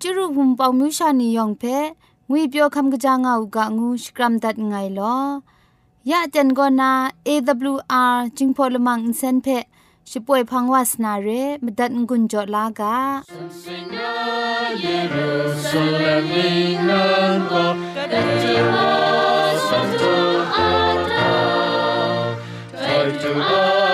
จุรุภุมปองมิวชานียองเพงวยเปียวคำกะจางเอากะงูสกรัมดัดไงลอยะจันกอนา AWR จิงพอลมังอินเซนเพช่วยพังวาสนาเรมดัดงุนจอลากาเยรูซาเล็มนันโกกะจิวาสันโตอาตาไทตูอา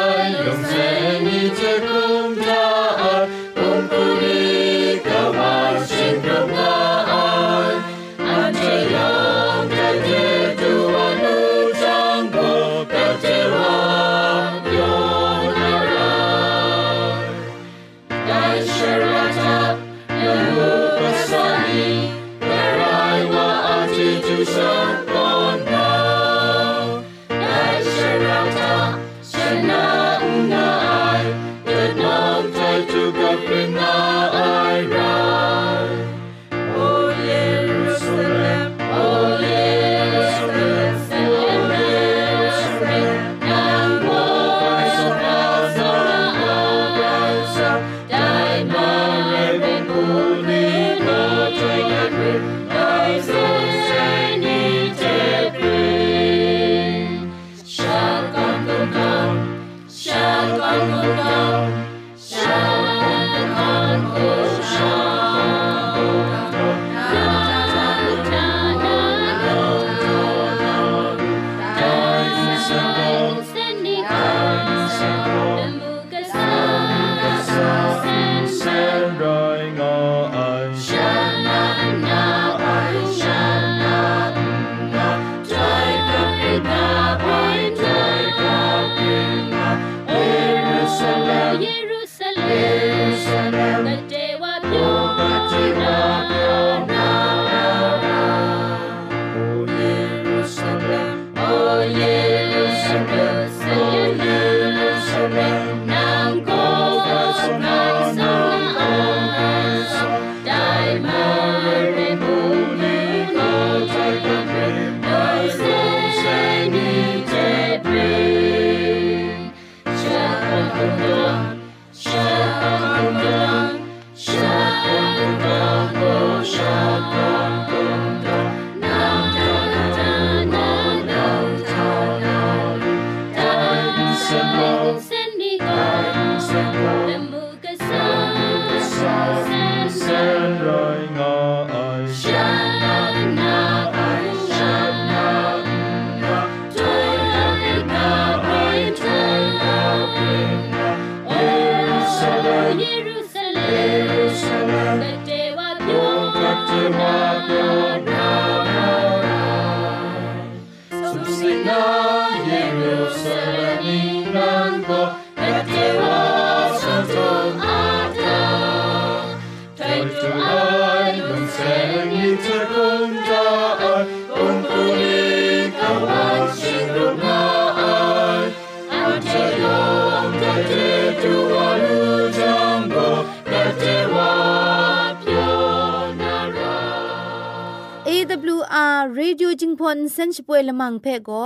รีดิวจิงพอนเซนช่วยละมังเพ่ก็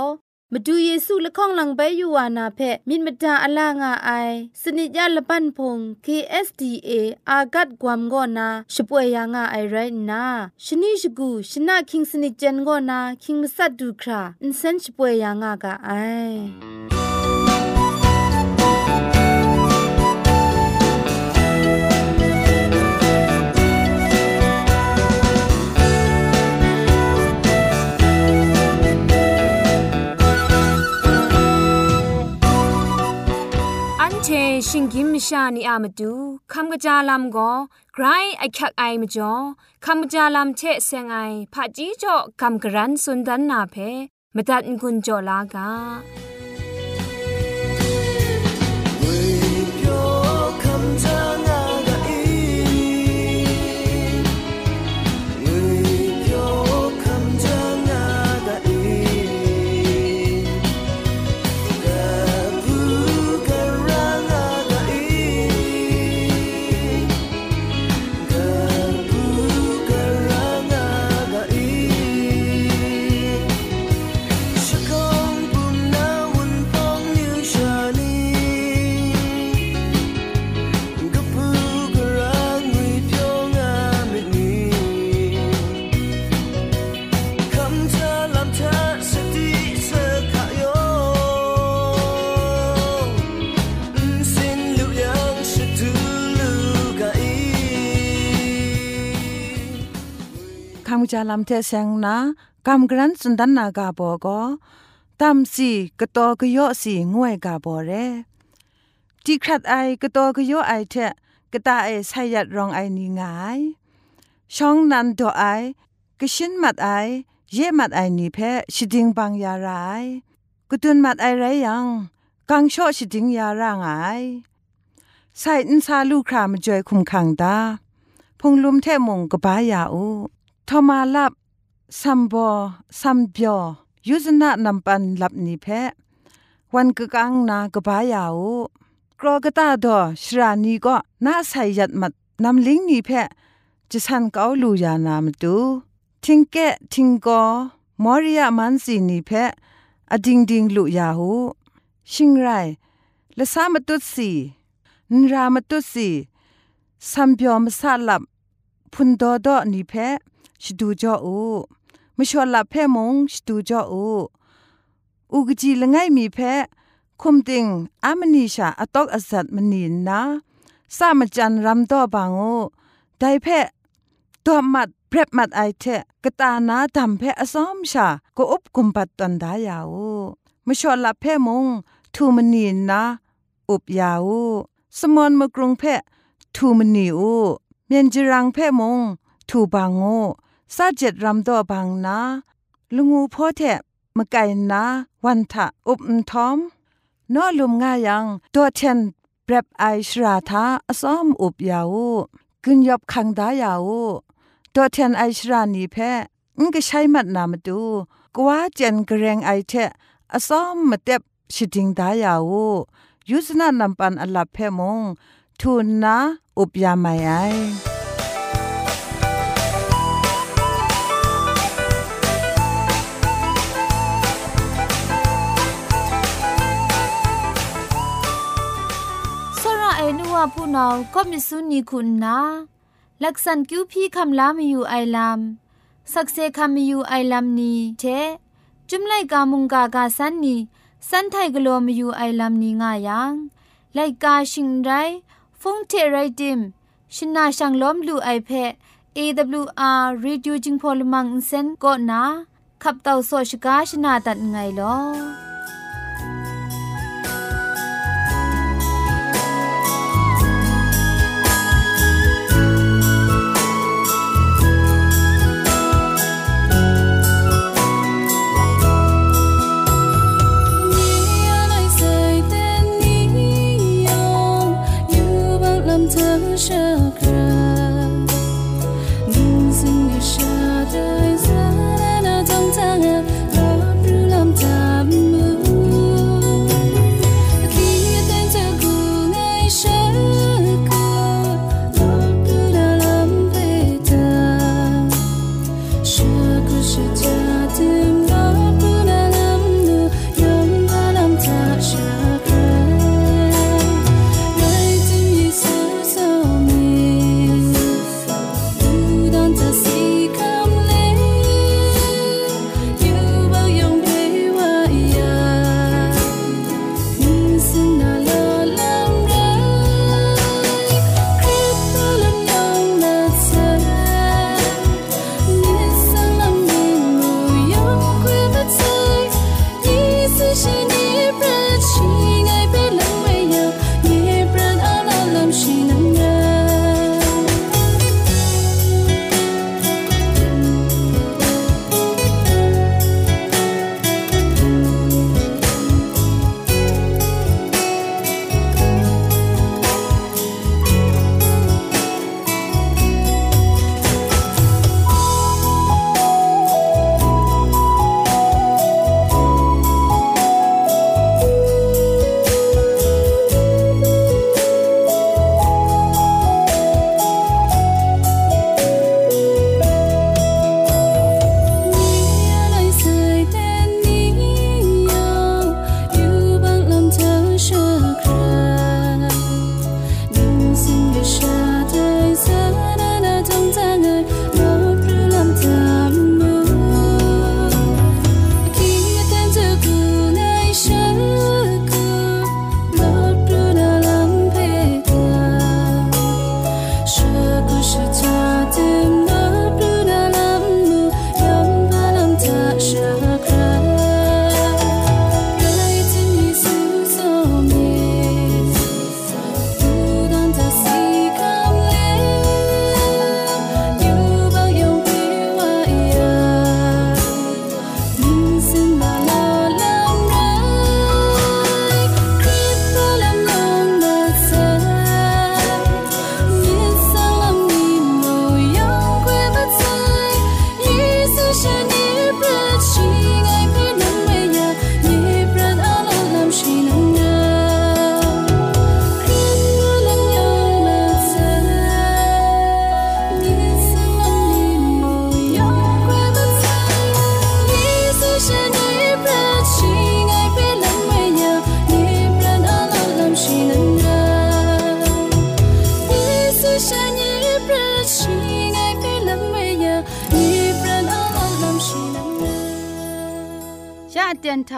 มาดูเยซูละข้องหลังใบยูวานาเพมินมตาอลางาไอสนิจยาละปันพง KSDA อากัดกวมกอนาช่วยยางาไอไรนาชนิชกูชนะคิงสนิจเจนกอนาคิงมัสัดดูคราอินเซนช่วยยางากาไอ ชชิงกิมชานีอามาดูคำกระจาลำก็ไกรไอคักไอมาจ่อคำกระจาลำเชเซงไอผาจีจ่อคำกระรันสุนดันนาเพมตัดกุญจ่อลากาำจาลำเทเซงนากำกรันสุนดันนากาบอก็ตามสีกะตอกะยอสีงวยกาบอเรจีครัดไอกะตอกะยอไอเทกะตาไอไซยัดรองไอนีงายช่องนันโดไอกะชินมัดไอเยมัดไอนีเพชิดิงบางยารายกตุนมัดไอไรยังกังโชชิดิงยารางไอใส่อินซาลูครามจอยคุมขังดาพงลุมเทมงกบายาอู ทมาลับซัมบอซัมเบียวยุซนะนำปันลับนีเพวันกะกังนากบายาอูกรอกตาดอชรานีก็น่าใส่ยัดมัดนำลิงนีเพจะสันเกาลูยานามตูทิงแกทิงกอมอริยามันสีนีเพอดิงดิงลุยาหูชิงไรละสามตุสีนรามตุสีสัมเปียวมสาลับพุนดอดอนีเพ ชดูจออูมชวลับเพมงชดูจออูอุกจีละไงมีเพคุมติงอามนีชาอตอกอสัตมนีนนาสามจันรำดอบางโอไดเพตัวมัดเพรบมัดไอเทกตานาดำเพอสอมชาก็อุบกุมปัดตันดายาวมชวลับเพมงทูมนีนนาอุบยาวสมอนมกรุงเพทูมนีอูเมียนจรังเพมงทูบางโอ ซาเจ็ดรำดอบางนาลุงูพ่อแทมะไก่นาวันทะอุบทอมนอลุมง่ายังตัวเทนเปรบไอชราทาอซ้อมอุบยาวกึนยบคังดายาวตัวเทนไอชรานีเพงก็ใช้มัดนามาดูกว่าเจนกระเรงไอเทอซ้อมมาเต็บชิดิงดายาวยุสนานำปันอลับเพมงทูนนาอุบยาไม่ไอ นัวผู้นาก็มิสุนีคุณนาลักษณคิวพี่คำลามีอยู่ไอลามสักเซคำมีอยู่ไอลามนี้เทจุมไลกามุงกากาสันนีสันไทกลัวมีอยู่ไอลามนี้ง่ายังไลกาชิงไรฟงเทไรดิมชินาชังล้อมลูไอเพะ AWR Reducing Polymer Insen ก็นาขับเต่าโซชกาชนาตัดไงลอ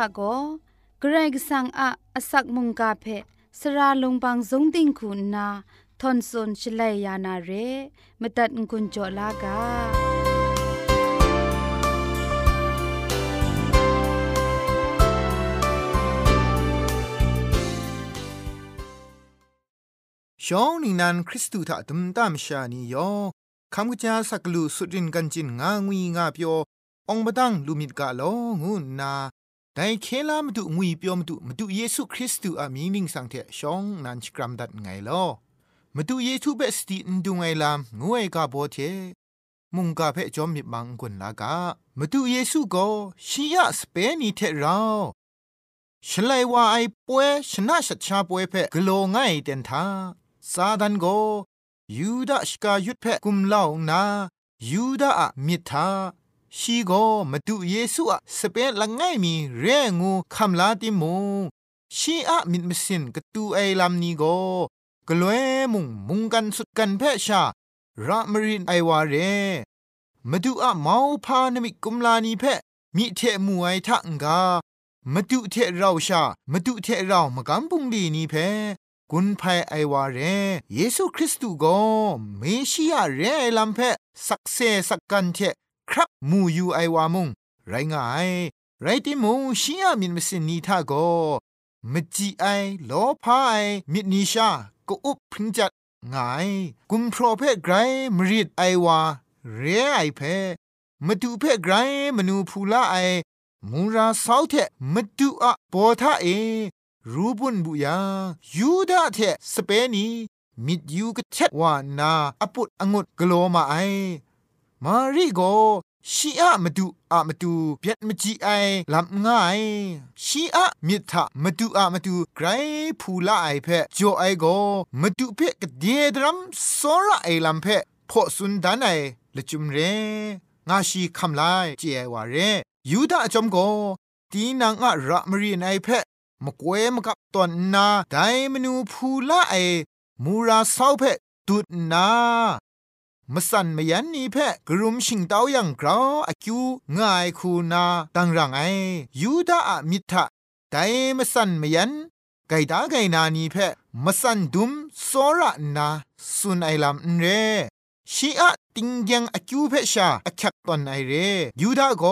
เจนทาโกเกรกสังอะอสักมุงกาเพสระลงบางสงติงคุณนาทอนซนชลัยยานาเรมตัดกุญจลากาช่องนี้นันคริสตูถ้าตุมตามชานียอคำกจาสักลูสุดรินกันจินงางวีงาเปียวองบดังลูมิดกาโลงูนา แต่เคลามตุงวีเปียวมตุมตุเยซูคริสต์อามีนิงสังเทช่องนันชกรัมดัดไงลอมตุเยซูเบสตินดุงไงลามงวยกาโบเทมุงกาเพจอมมิบังกุนลากามตุเยซูก็ชียสเปนีเทเราฉลัยว่าไอป่วยชนะชัดชาป่วยเพกโลง่ายเต็นทาซาดันโกยูดาชกายุดเพกุมเล่านายูดาอะมิทา ชีโกมาดูเยซูอะสเปนละง่ายมีเรงูคำลาติมูชีอะมิดมสินกตูไอลำนี้โกกลวยมุงมุงกันสุดกันเพชารามรินไอวาเรมาดูอะเมาพานมิกุมลานีเพมิเทมูไอทังกามาดูเทเราชามาดูเทเรามากำปุงดีนีเพกุนภัยไอวาเรเยซูคริสต์ก็เมชิยาเรไอลัมเพสักเซสักกันเท ครับมูยูไอวามุงไรง่ายไรติมูชิยามินมสินนีทาโกมจีไอโลพาไอมิดนิชาก็อุบพึงจัดง่ายกุมโปรเพไกรมริดไอวาเรไอเพมาดูเพไกรมนูพูลาไอมูราสาวเทมาดูอะปอทาเอ รูบุนบุยายูดาเทสเปนีมิดยูกเช็ดวานาอปุดองุดกโลมาไอ มารีโกชีอะมาดูอะมาดูเบียดมจีไอลำง่ายชีอะมิทะมาดูอะมาดูไกรพูละไอเพจ่อไอโกมาดูเพกเดียดรัมโซระไอลำเพพอสุนดานไอละจุมเรงาชีคำลายเจไอวาเรยูดาจอมโกตีนางอะระมรีนไอเพมกเวมกับตอนนาไดมนูพูละไอมูราเศร้าเพตุดนา มสันมยันนีเพะกรุมชิงเต้ายังกราวอคิวง่ายคูนาตังรังไอยูดาอะมิทะไดมสันมยันไกดาไกนานีเพะมสันดุมโซระนาสุนไอลำเรชีอะติงยังอคิวเพชาอคักตอนไอเรยูดาโก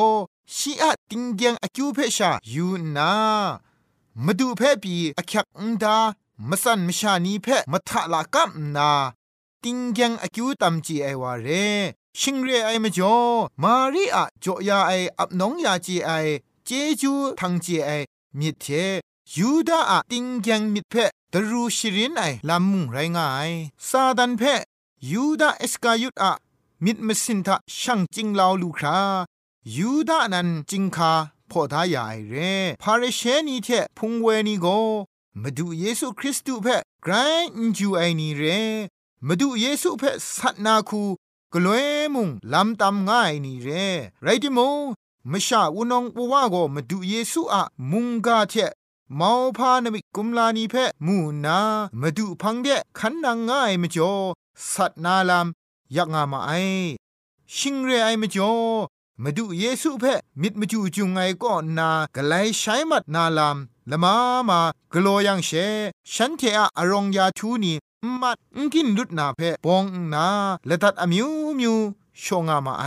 ชีอะติงยังอคิวเพชายูนามาดูเพะปีอคักอุนดามสันมชานีเพะมัทะละกัมนา ติงยังอคิวตัมจีไอวาเรชิงเรไอมจ่อมารีอะจ่อยาไออับน้องยาจีไอเจจูทังจีไอมิเทยูดาอะติงยังมิเพดรูชิรินไอลำมุงไรงายซาดันเพยูดาเอสกายุตอะมิดมสินทะช่างจิงลาวลูครายูดานันจิงคาพอทายายเรพาเรเชนีเทพุงเวนีโกมาดูเยซูคริสต์เพไกรนจูไอนีเร มาดูเยซูเพสัตนาคูกล้วยมุงลำตำง่ายนี่เร่ไรติโมมชาอุนองปวาโกมาดูเยซูอะมุงกาเทมาวพานมิกุมลานีเพมูนามาดูพังเดขันนางง่ายมจ่อสัตนาลำยักงามาไอชิงเรไอมจ่อมาดูเยซูเพมิดมจูจุงไงก็นากะไลใช้มัดนาลามละมา มากลัวยังเชฉันเทอะอรองยาทูนี มัดกินลุดนาเพปองนาละตัดอมิวมิวชงอามาไอ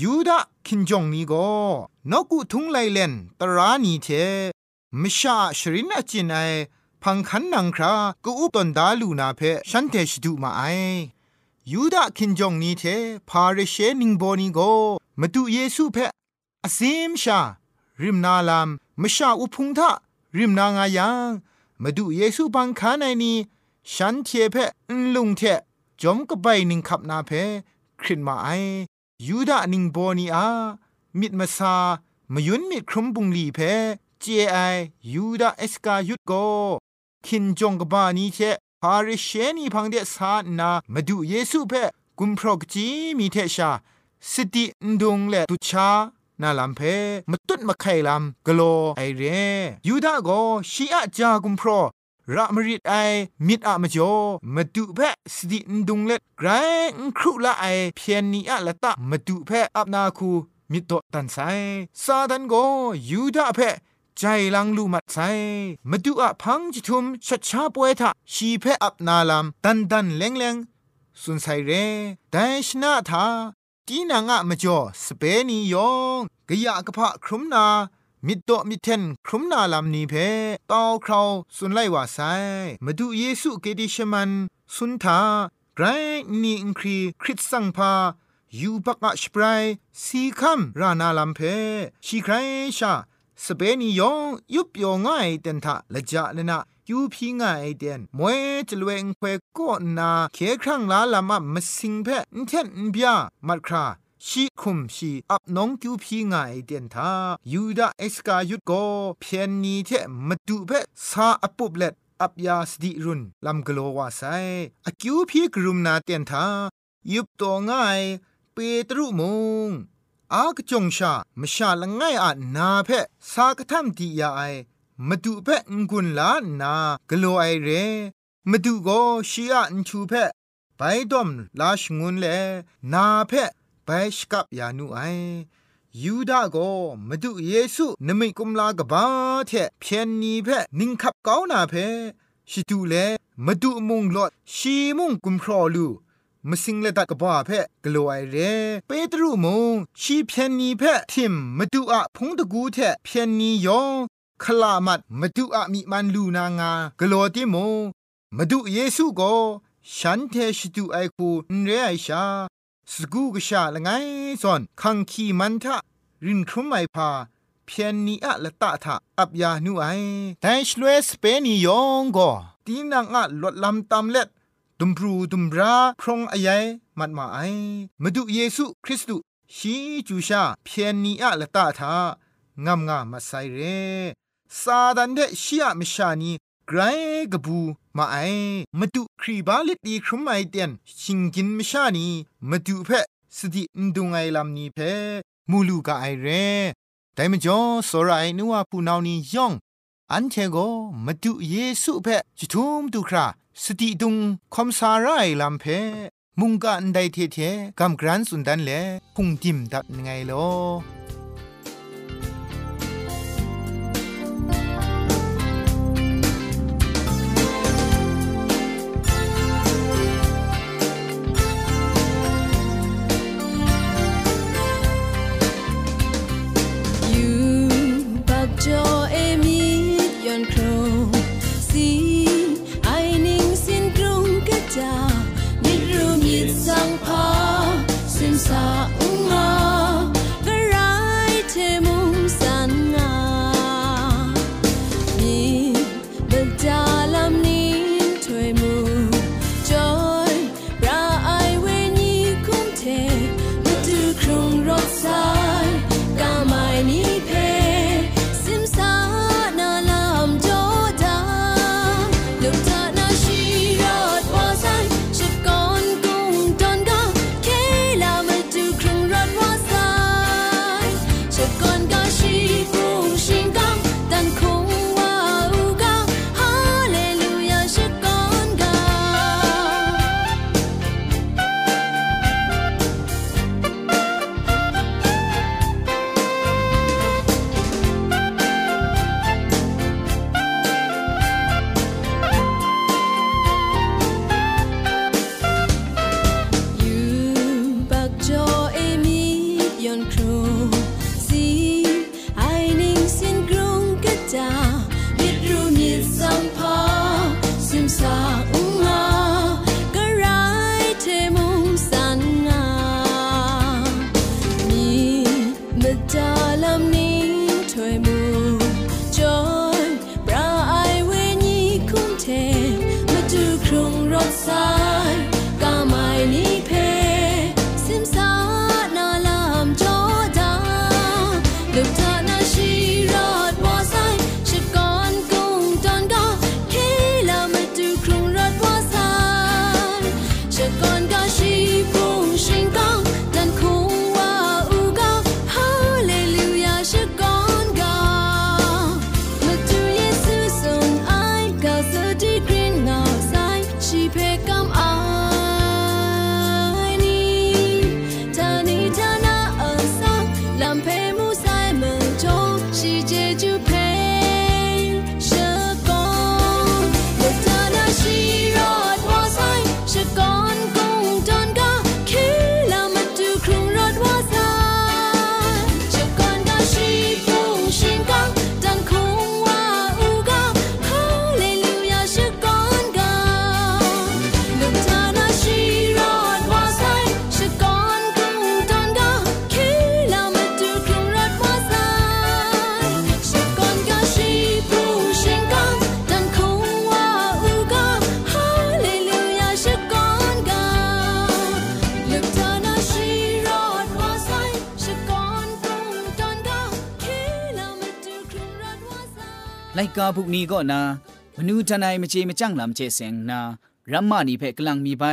ยูดาคินจงนี้ก็นกุทุงไลเลนตรานีเทมชาชรินอจินไอพังคันนังครากูอุปตนดาลูนาเพฉันเทชดูมาไอยูดาคินจงนี้เทพาเรเชนิงโบนีโกมาดูเยซูเพออซิมชา ริมนาลามมชาอุพุงทะริมนางายังมาดูเยซูบังคาในนี้ ฉันเทเพอลุงเทจอมก็ไปนิงขับนาเพครินมาไอยูดานิงโบนีอามิดมาซามายุนมิดครุมบุงลีเพเจไอยูดาเอสกายุดโกคินจงกบานีเทพาริเชนีพังเดสานามาดูเยซูเพกุมพรกจีมีเทชาสตินดงและตุชานาลัมเพมตุดมาไข่ลำกโลไอเรยูดาโกชีอะจากุมพร ระมริดไอมิดอะมจ่อมาดูเพสตินดุงเล็ดไกรครุละไอเพียนนีอะละตะมาดูเพอับนาคูมิโตตันไซซาดันโกยูดาเพใจลังลูมัดไซมาดูอะพังจิทุมชัดชาปวยทะชีเพอับนาลามตันตันเลงเลงสุนไซเรแต่ชนะทาตีนางอะมจ่อสเปนียองกะยะกะพะครุมนา มิดโตมิเทนครุมนาลามนีเพตาวคราวสุนไลวาไซมาดูเยซูเกดิชมันสุนทาไกรนี่อิงครีคริสสังพายูบักอะสปรายสีคัมรานาลัมเพชีใครชาสเปนียองยุบยองง่ายเต็นทะละจะเลนะยูพีง่ายเต็นมวยจลเวงเควก็นาเคครั้งลาลามะมสิงเพนเทนเบียมัดครา ชีคุมชีอับน้องกิวพีง่ายเดียนทายูดาเอสกายุดโกเพียนนีเทมาดูเพซาอปุบเล็ดอับยาสติรุนลำกโลวาไซอกิวพีกรุมนาเตียนทายุบตัวง่ายเปตรุมงอากจงชามชาละง่ายอานาเพสากทัมดียาไอมาดูเพงกุนลานากโลไอเรมาดูโกชียอันชูเพไปดอมลาชงุนเลนาเพ ไปสกับยานุไอยูดาโกมาดูเยซูนมิกุมลากบ้าเทเพียนนีเพนิงขับเก้านาเพชิตูเลมาดูมุงลอดชีมุงกุมครอลูมสิงเลดักกบ้าเพกลัวไอเรเปตรูมงชีเพียนนีเพทิมมาดูอะพงตะกูเทเพียนนียองคลามัดมาดูอะมีมันลูนางากลัวติมงมาดูเยซูโกฉันเทชิตูไอคูเรไอชา สกูกชาละไงซอนคังคีมันทะรินครุมไอพาเพียนนีอะละตะทะอับยานูไอแต่ชลเวสเปนียองก็ตีนังอะลดลำตำเล็ดตุมพรูตุมราพรองอายมัดมาไอมาดูเยซูคริสต์ชีจูชาเพียนนีอะละตะทะงามงามมาไซเรซาดันเดชียมิชานี ไกรกบูมาไอมาดูครีบาลิตีครุมไอเตียนชิงกินมิชานีมาดูเพสตินดุงไอลำนี้เพมูลูกาไอเรแต่มจ่อสรายนัวผู้นานี้ย่องอันเทโกมาดูเยซูเพจิทุมดูคราสติดุงคอมสาไรลำเพมุงกันไดเทเทกำกรันสุนดันเลพุงดิมดับไงลอ พุกนี้ก็นามนูทนายมเจมจังลำเจเสงนารัมมานีเพกลังมีไป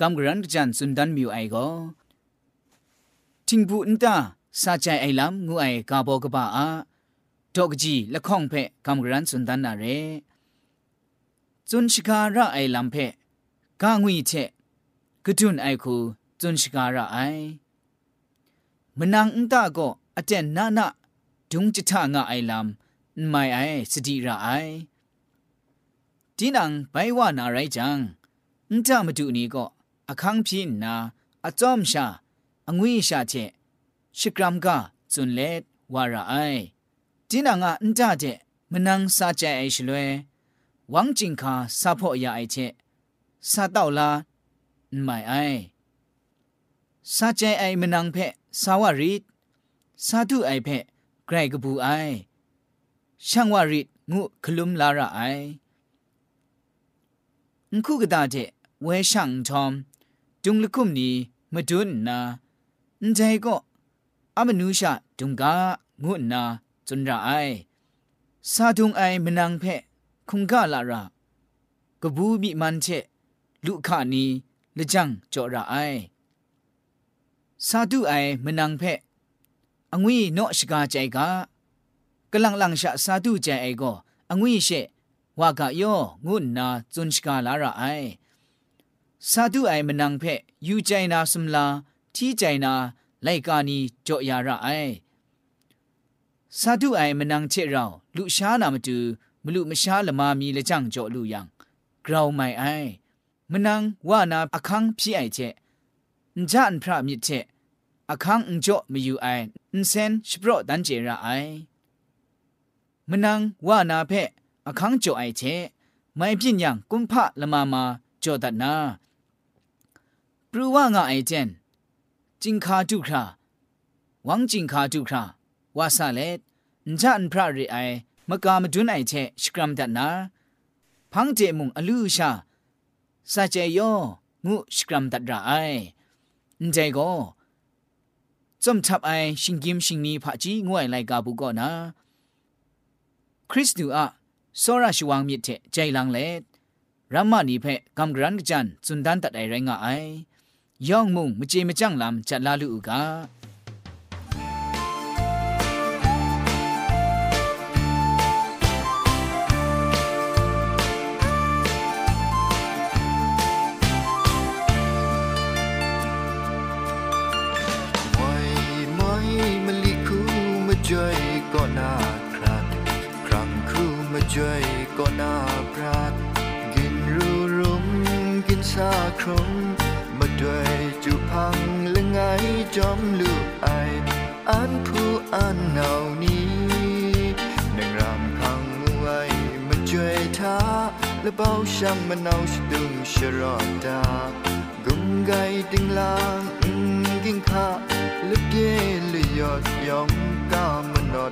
กำกรันจันสุนดันมิวไอก็ทิงบุนตาซาใจไอลำงูไอกาโบกบ้าอาดอกจีละข้องเพกำกรันสุนดันนาเรจุนชิการะไอลำเพกางวีเชกดุนไอคูจุนชิการะไอมนังอุตาก็อเจารย์นานาดุงจิตางะไอลำ ไม่ไอสติระไอที่นังไปว่านาไรจังนี่จ้ามาดูนี่ก็อาคังพินนาอาจอมชาองุยชาเจชิกรัมกาจุนเลดวาระไอที่นังอะนจาเจมันนังซาเจไอชลวยวังจิงคาซาพ่อยาไอเจซาเต่าลาไม่ไอซาเจไอมันนังเพะสาวาริดซาทุไอเพะไกรกบูไอ ช่างวารีดงุคลุมลาระไอคู่กตาเจเวช่างทอม จุงลคุมนีมาดุนนาใจก็อามนุชาจุงกางุนาจนระไอซาดุงไอมนังเพะคุงกาลาระกบูบิมันเชลุขานีละจังจอระไอซาดุไอมนังเพะองวีนอชกาใจกา กลังลังชะสาธุใจไอก็อางุยเชว่ากะยองุนนาจุนชกาลาระไอสาธุไอมนังเพอยู่ใจนาสมลาที่ใจนาไลกานีจ่อยาระไอสาธุไอมนังเชเราลุชานามาดูมลุมชาละมามีละจังจ่อลุยังกราวไม่ไอมนังว่านาอคังพี่ไอเจนจันพระมิเชอคังอุจ่อมอยู่ไออุเซนชโปรดันเจระไอ มนังว่านาเพะอคังโจไอเชไม่พิญยังกุมพะละมามาโจ่อดัดนาปรูว่างาไอเจนจิงคาจุคราวังจิงคาจุคราวาซาเลตนจันพระริไอมกามจุนไอเชสกรัมดัดนาพังเจมุงอลูชาซาเจโยงูสกรัมดัดราไอนใจก็จมทับไอชิงกิมชิงนีพะจีงวยไลกาบุก็นา คริสตูอะโซราชวังมิเทใจลังเลรัมมานีเพกัมกรันกจันจุนดันตัดไอไรงะไอยองมุงมเจมจังลำจัลลาลูกา ก็น่าปราดกินรูรุมกินซาครมมาด้วยจุพังและไงจอมลูกไออันผู้อันเหนานี้นึ่งรำพังไว้มาช่วยท้าและเบาช่างมันเอาชดุงชรอดากุมไกติงลางกิงคาและเกลืยอดยองกามนอด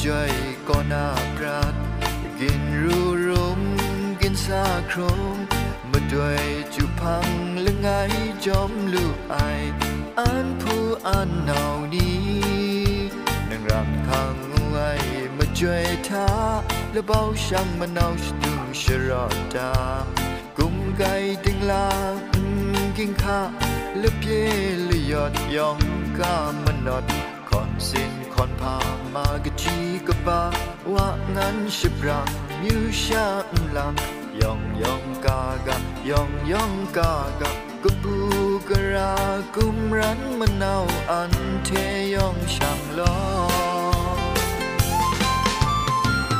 คู่มาจก็น่าปราดกินรูรุมกินซาครมมาด้วยจุพังละไงจอมลูกไออันผู้อันเหนานี้นังรักทางไว้มาช่วยท้าและเบาช่างมันเอาชดุงชรอดากุมไก่ดึงลากิงข้าและเพียลยอดยองกามันนอดคอนสิน คอนพามากะจีกะบาว่างั้นชิบรังมิวชาลังยองยองกากะยองยองกากะกะบูกะรากุมรันมันเอาอันเทยองช่างลอ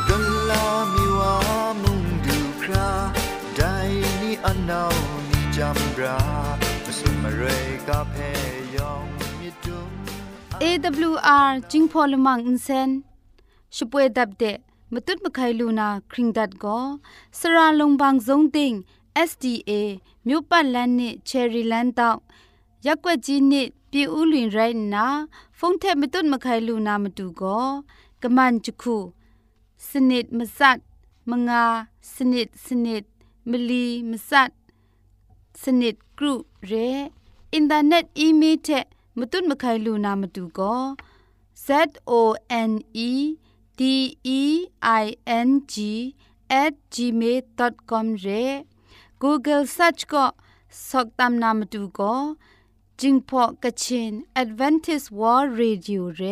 กะลามีว่ามุงดูคราได้นี่อันเอานี่จำราจะสมเรกาเพยองมีดุม AWR จิงพอลมังอินเซนช่วยดับเดะมตุดมะไคลูนาคริงดัดก็สระลงบางซงติง SDA မြို့ပတ်လန်းနစ်ချယ်ရီလန်းတောက်ရက်ွက်ကြီးနစ်ပြည်ဦးလွင်ရိုင်းနာဖုန်ထက်မတွတ်မခိုင်လူနာမတူကောကမန်ချခုစနစ်မစတ်မငါစနစ်စနစ်မလီမစတ်စနစ်ဂရုရဲအင်တာနက် มตุนมะไคลูนามตุก็ Z O N E D E I N G at gmail.com เร Google search ก็สกตามนามตุก็จิงพอกะชิน Advantage World Radio เร